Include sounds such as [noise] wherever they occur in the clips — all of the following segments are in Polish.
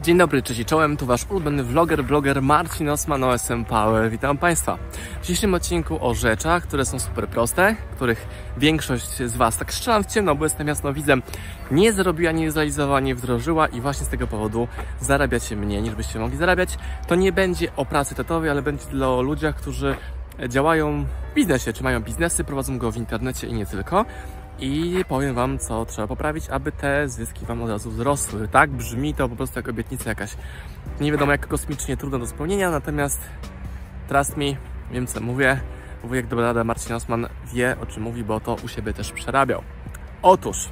Dzień dobry, cześć czołem, tu Wasz ulubiony vloger, bloger Marcin Osman OSM Power. Witam Państwa. W dzisiejszym odcinku o rzeczach, które są super proste, których większość z Was, tak strzelam w ciemno, bo jestem jasnowidzem, nie zrobiła, nie zrealizowała, nie wdrożyła i właśnie z tego powodu zarabiacie mniej niż byście mogli zarabiać. To nie będzie o pracy tatowej, ale będzie dla ludziach, którzy działają w biznesie, czy mają biznesy, prowadzą go w internecie i nie tylko i powiem Wam, co trzeba poprawić, aby te zyski Wam od razu wzrosły. Tak brzmi to po prostu jak obietnica jakaś nie wiadomo jak kosmicznie trudna do spełnienia, natomiast trust me, wiem co mówię. Wujek dobra rada Marcin Osman wie o czym mówi, bo to u siebie też przerabiał. Otóż,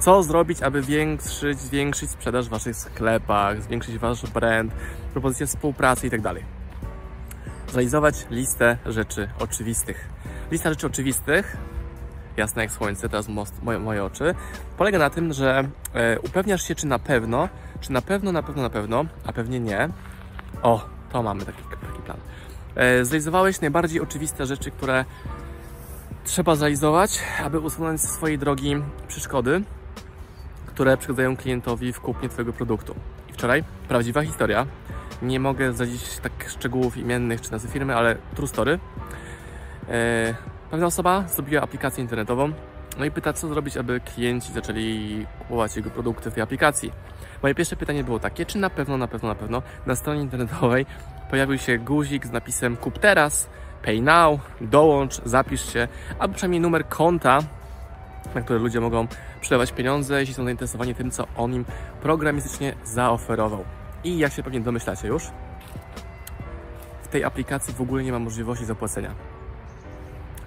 co zrobić, aby zwiększyć, zwiększyć sprzedaż w Waszych sklepach, zwiększyć Wasz brand, propozycje współpracy itd. Tak Zrealizować listę rzeczy oczywistych. Lista rzeczy oczywistych jasne jak słońce, teraz most, moje, moje oczy, polega na tym, że e, upewniasz się, czy na pewno, czy na pewno, na pewno, na pewno, a pewnie nie. O, to mamy taki, taki plan. E, zrealizowałeś najbardziej oczywiste rzeczy, które trzeba zrealizować, aby usunąć z swojej drogi przeszkody, które przeszkadzają klientowi w kupnie Twojego produktu. I wczoraj prawdziwa historia. Nie mogę zdradzić tak szczegółów imiennych czy nazwy firmy, ale true story. E, Pewna osoba zrobiła aplikację internetową, no i pyta, co zrobić, aby klienci zaczęli kupować jego produkty w tej aplikacji. Moje pierwsze pytanie było takie, czy na pewno, na pewno, na pewno na stronie internetowej pojawił się guzik z napisem kup teraz, pay now, dołącz, zapisz się, albo przynajmniej numer konta, na które ludzie mogą przelewać pieniądze, jeśli są zainteresowani tym, co on im programistycznie zaoferował. I jak się pewnie domyślacie już, w tej aplikacji w ogóle nie ma możliwości zapłacenia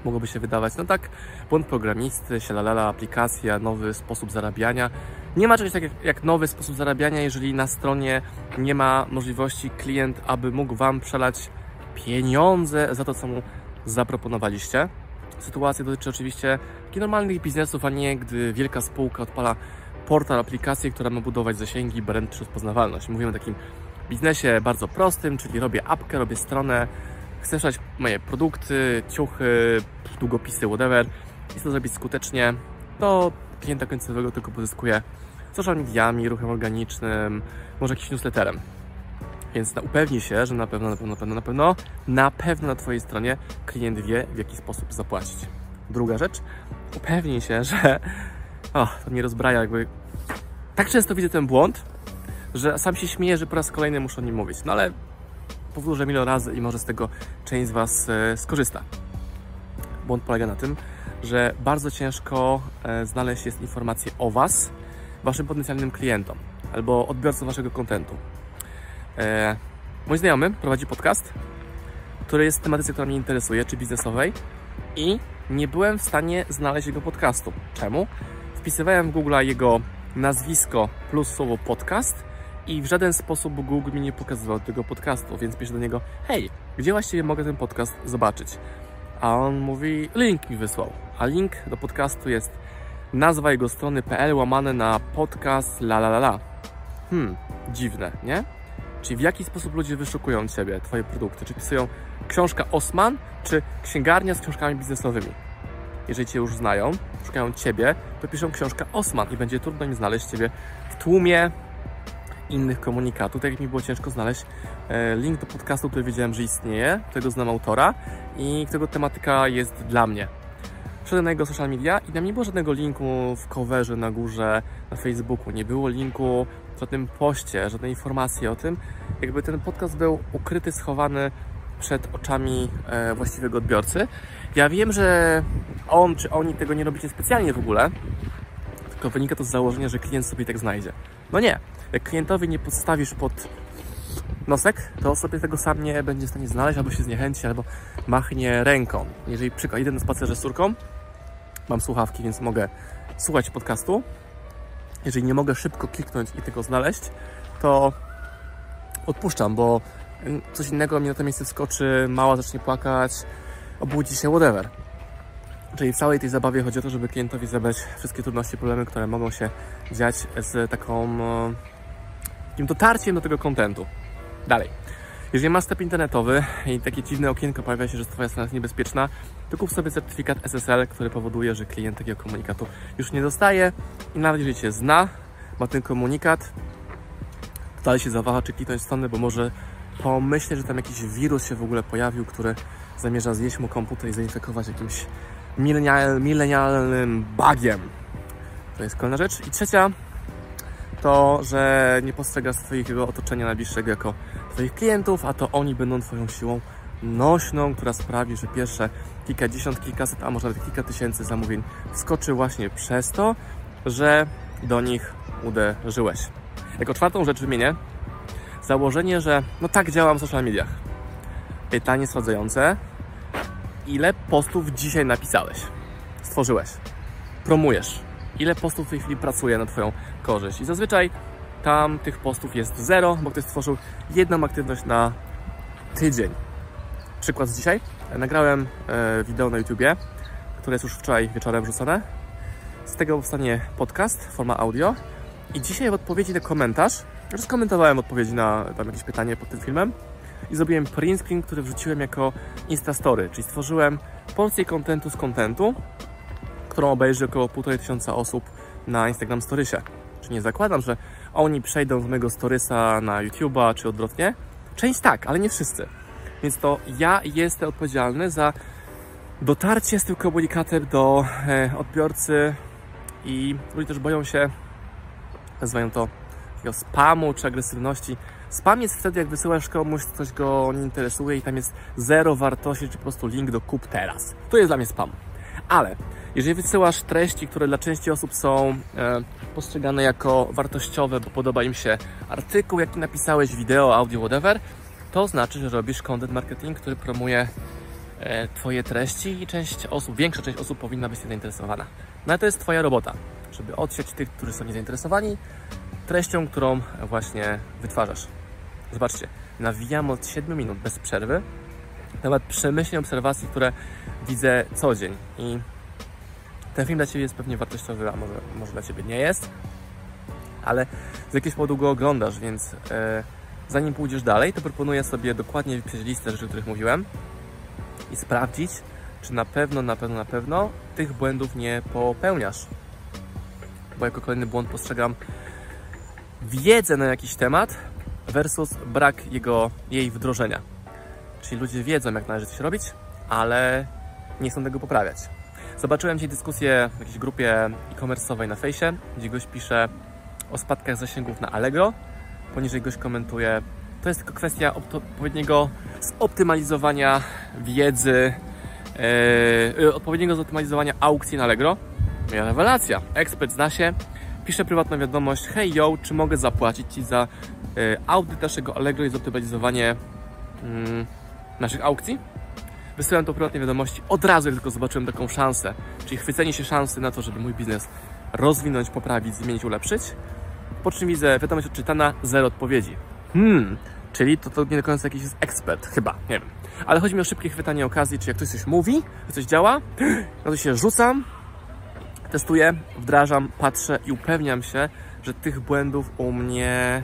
mogłoby się wydawać, no tak, błąd programisty, sielalala, aplikacja, nowy sposób zarabiania. Nie ma czegoś takiego jak nowy sposób zarabiania, jeżeli na stronie nie ma możliwości klient, aby mógł Wam przelać pieniądze za to, co mu zaproponowaliście. Sytuacja dotyczy oczywiście takich normalnych biznesów, a nie gdy wielka spółka odpala portal, aplikację, która ma budować zasięgi, brand czy rozpoznawalność. Mówimy o takim biznesie bardzo prostym, czyli robię apkę, robię stronę, chcę sprzedać moje produkty, ciuchy, długopisy, whatever i to zrobić skutecznie, to klienta końcowego tylko pozyskuje social mediami, ruchem organicznym, może jakimś newsletterem. Więc upewnij się, że na pewno, na pewno, na pewno, na pewno, na pewno na Twojej stronie klient wie, w jaki sposób zapłacić. Druga rzecz, upewnij się, [laughs] że o, to mnie rozbraja jakby tak często widzę ten błąd, że sam się śmieję, że po raz kolejny muszę o nim mówić. No ale powtórzę milion razy i może z tego część z Was e, skorzysta. Błąd polega na tym, że bardzo ciężko e, znaleźć jest informacje o Was, Waszym potencjalnym klientom albo odbiorcom Waszego kontentu. E, mój znajomy prowadzi podcast, który jest w tematyce, która mnie interesuje, czy biznesowej i nie byłem w stanie znaleźć jego podcastu. Czemu? Wpisywałem w Google jego nazwisko plus słowo podcast i w żaden sposób Google mi nie pokazywał tego podcastu, więc piszę do niego, hej, gdzie właściwie mogę ten podcast zobaczyć? A on mówi, link mi wysłał. A link do podcastu jest nazwa jego strony pl łamane na podcast la la la la. Hmm, dziwne, nie? Czyli w jaki sposób ludzie wyszukują Ciebie, Twoje produkty? Czy pisują książka Osman, czy księgarnia z książkami biznesowymi? Jeżeli Cię już znają, szukają Ciebie, to piszą książka Osman i będzie trudno im znaleźć Ciebie w tłumie innych komunikatów. Tak jak mi było ciężko znaleźć e, link do podcastu, który wiedziałem, że istnieje, którego znam autora i którego tematyka jest dla mnie. Wszedłem na jego social media i tam nie było żadnego linku w coverze na górze na Facebooku, nie było linku w żadnym poście, żadnej informacji o tym. Jakby ten podcast był ukryty, schowany przed oczami e, właściwego odbiorcy. Ja wiem, że on czy oni tego nie robicie specjalnie w ogóle, tylko wynika to z założenia, że klient sobie tak znajdzie. No nie, jak klientowi nie podstawisz pod nosek, to sobie tego sam nie będzie w stanie znaleźć, albo się zniechęci, albo machnie ręką. Jeżeli przykład, idę na spacerze z córką, mam słuchawki, więc mogę słuchać podcastu. Jeżeli nie mogę szybko kliknąć i tego znaleźć, to odpuszczam, bo coś innego mi na to miejsce skoczy, mała zacznie płakać, obudzi się, whatever. Czyli w całej tej zabawie chodzi o to, żeby klientowi zabrać wszystkie trudności, problemy, które mogą się dziać z taką takim dotarciem do tego kontentu. Dalej. Jeżeli masz sklep internetowy i takie dziwne okienko pojawia się, że Twoja strona jest niebezpieczna, to kup sobie certyfikat SSL, który powoduje, że klient takiego komunikatu już nie dostaje i nawet jeżeli Cię zna, ma ten komunikat, to dalej się zawaha, czy kliknąć stronę, bo może pomyśleć, że tam jakiś wirus się w ogóle pojawił, który zamierza zjeść mu komputer i zainfekować jakimś milenial, milenialnym bugiem. To jest kolejna rzecz. I trzecia to, że nie postrzegasz swojego otoczenia najbliższego jako Twoich klientów, a to oni będą Twoją siłą nośną, która sprawi, że pierwsze kilkadziesiąt, kilkaset, a może nawet kilka tysięcy zamówień skoczy właśnie przez to, że do nich uderzyłeś. Jako czwartą rzecz wymienię założenie, że no tak działam w social mediach. Pytanie sadzające, ile postów dzisiaj napisałeś, stworzyłeś, promujesz, ile postów w tej chwili pracuje na Twoją korzyść. I zazwyczaj tam tych postów jest zero, bo ktoś stworzył jedną aktywność na tydzień. Przykład z dzisiaj. Nagrałem e, wideo na YouTubie, które jest już wczoraj wieczorem wrzucone. Z tego powstanie podcast, forma audio. I dzisiaj w odpowiedzi na komentarz, skomentowałem odpowiedzi na tam jakieś pytanie pod tym filmem i zrobiłem print screen, który wrzuciłem jako Instastory, czyli stworzyłem porcję kontentu z kontentu, którą obejrzy około 1,5 tysiąca osób na Instagram Storiesie. Czyli nie zakładam, że oni przejdą z mojego Storiesa na YouTube'a czy odwrotnie. Część tak, ale nie wszyscy. Więc to ja jestem odpowiedzialny za dotarcie z tym komunikatem do e, odbiorcy i ludzie też boją się, nazywają to takiego spamu czy agresywności. Spam jest wtedy, jak wysyłasz komuś, coś go nie interesuje i tam jest zero wartości, czy po prostu link do kup teraz. To jest dla mnie spam. Ale jeżeli wysyłasz treści, które dla części osób są e, postrzegane jako wartościowe, bo podoba im się artykuł, jaki napisałeś, wideo, audio, whatever, to znaczy, że robisz content marketing, który promuje e, Twoje treści i część osób, większa część osób powinna być zainteresowana. No ale to jest Twoja robota, żeby odsiać tych, którzy są niezainteresowani treścią, którą właśnie wytwarzasz. Zobaczcie, nawijam od 7 minut bez przerwy temat przemyśleń, obserwacji, które widzę co dzień i ten film dla Ciebie jest pewnie wartościowy, a może, może dla Ciebie nie jest, ale z jakiegoś powodu go oglądasz, więc e, zanim pójdziesz dalej, to proponuję sobie dokładnie wypisać listę rzeczy, o których mówiłem i sprawdzić, czy na pewno, na pewno, na pewno tych błędów nie popełniasz. Bo jako kolejny błąd postrzegam wiedzę na jakiś temat versus brak jego, jej wdrożenia. Czyli ludzie wiedzą, jak należy coś robić, ale nie chcą tego poprawiać. Zobaczyłem dzisiaj dyskusję w jakiejś grupie e-commerce'owej na fejsie, gdzie gość pisze o spadkach zasięgów na Allegro. Poniżej gość komentuje, to jest tylko kwestia odpowiedniego zoptymalizowania wiedzy, yy, odpowiedniego zoptymalizowania aukcji na Allegro. Rewelacja. Ekspert zna się, pisze prywatną wiadomość, hej yo, czy mogę zapłacić Ci za yy, audyt naszego Allegro i zoptymalizowanie yy, naszych aukcji? Wysyłam to prywatnej wiadomości od razu, jak tylko zobaczyłem taką szansę, czyli chwycenie się szansy na to, żeby mój biznes rozwinąć, poprawić, zmienić, ulepszyć. Po czym widzę wiadomość odczytana, zero odpowiedzi. Hmm, czyli to, to nie do końca jakiś jest ekspert, chyba, nie wiem. Ale chodzi mi o szybkie chwytanie okazji, czy jak ktoś coś mówi, coś działa, no to się rzucam, testuję, wdrażam, patrzę i upewniam się, że tych błędów u mnie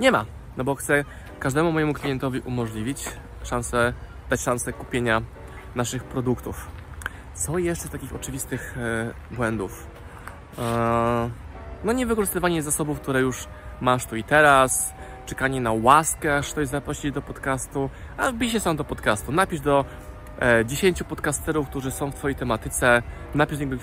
nie ma. No bo chcę każdemu mojemu klientowi umożliwić szansę dać szansę kupienia naszych produktów. Co jeszcze z takich oczywistych e, błędów? E, no nie wykorzystywanie zasobów, które już masz tu i teraz, czekanie na łaskę, aż ktoś zaprosi do podcastu, a wbij się sam do podcastu. Napisz do 10 podcasterów, którzy są w Twojej tematyce, napisz do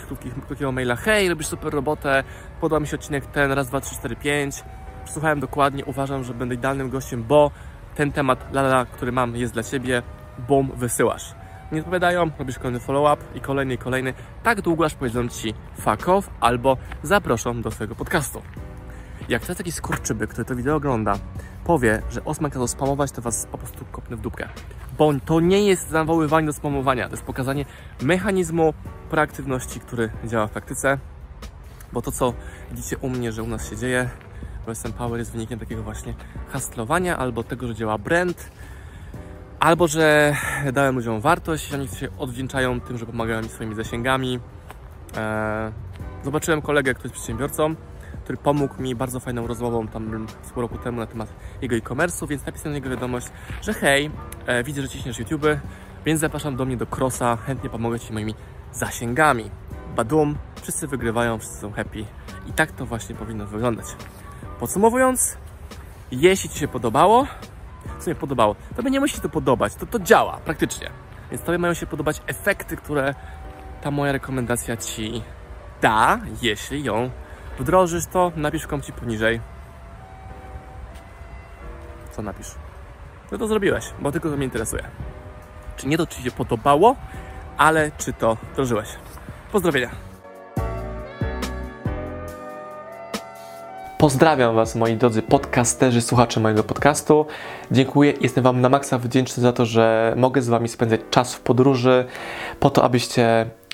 krótkiego maila, hej, robisz super robotę, podoba mi się odcinek ten, raz, dwa, trzy, cztery, pięć, przesłuchałem dokładnie, uważam, że będę idealnym gościem, bo ten temat, lala, który mam, jest dla Ciebie, bum, wysyłasz. Nie odpowiadają, robisz kolejny follow-up i kolejny i kolejny. Tak długo, aż powiedzą Ci fuck off albo zaproszą do swojego podcastu. Jak jest taki skurczybyk, który to wideo ogląda, powie, że Osman kazał spamować, to Was po prostu kopnę w dupkę. Bo to nie jest nawoływanie do spamowania, to jest pokazanie mechanizmu proaktywności, który działa w praktyce. Bo to, co widzicie u mnie, że u nas się dzieje, jestem Power jest wynikiem takiego właśnie hastlowania albo tego, że działa brand, albo że dałem ludziom wartość, oni się odwdzięczają tym, że pomagają mi swoimi zasięgami. Eee, zobaczyłem kolegę, który jest przedsiębiorcą, który pomógł mi bardzo fajną rozmową tam pół roku temu na temat jego e-commerce'u, więc napisałem na niego wiadomość, że hej, e, widzę, że ciśniesz YouTube, więc zapraszam do mnie do Crossa, chętnie pomogę Ci moimi zasięgami. Badum, wszyscy wygrywają, wszyscy są happy i tak to właśnie powinno wyglądać. Podsumowując, jeśli Ci się podobało, co mi podobało, Tobie nie musi się to podobać, to, to działa praktycznie. Więc Tobie mają się podobać efekty, które ta moja rekomendacja Ci da, jeśli ją wdrożysz, to napisz w komentarzu poniżej. Co napisz? No to zrobiłeś, bo tylko to mnie interesuje. Czy nie to, Ci się podobało, ale czy to wdrożyłeś. Pozdrowienia. Pozdrawiam Was, moi drodzy podcasterzy, słuchacze mojego podcastu. Dziękuję, jestem Wam na maksa wdzięczny za to, że mogę z Wami spędzać czas w podróży, po to, abyście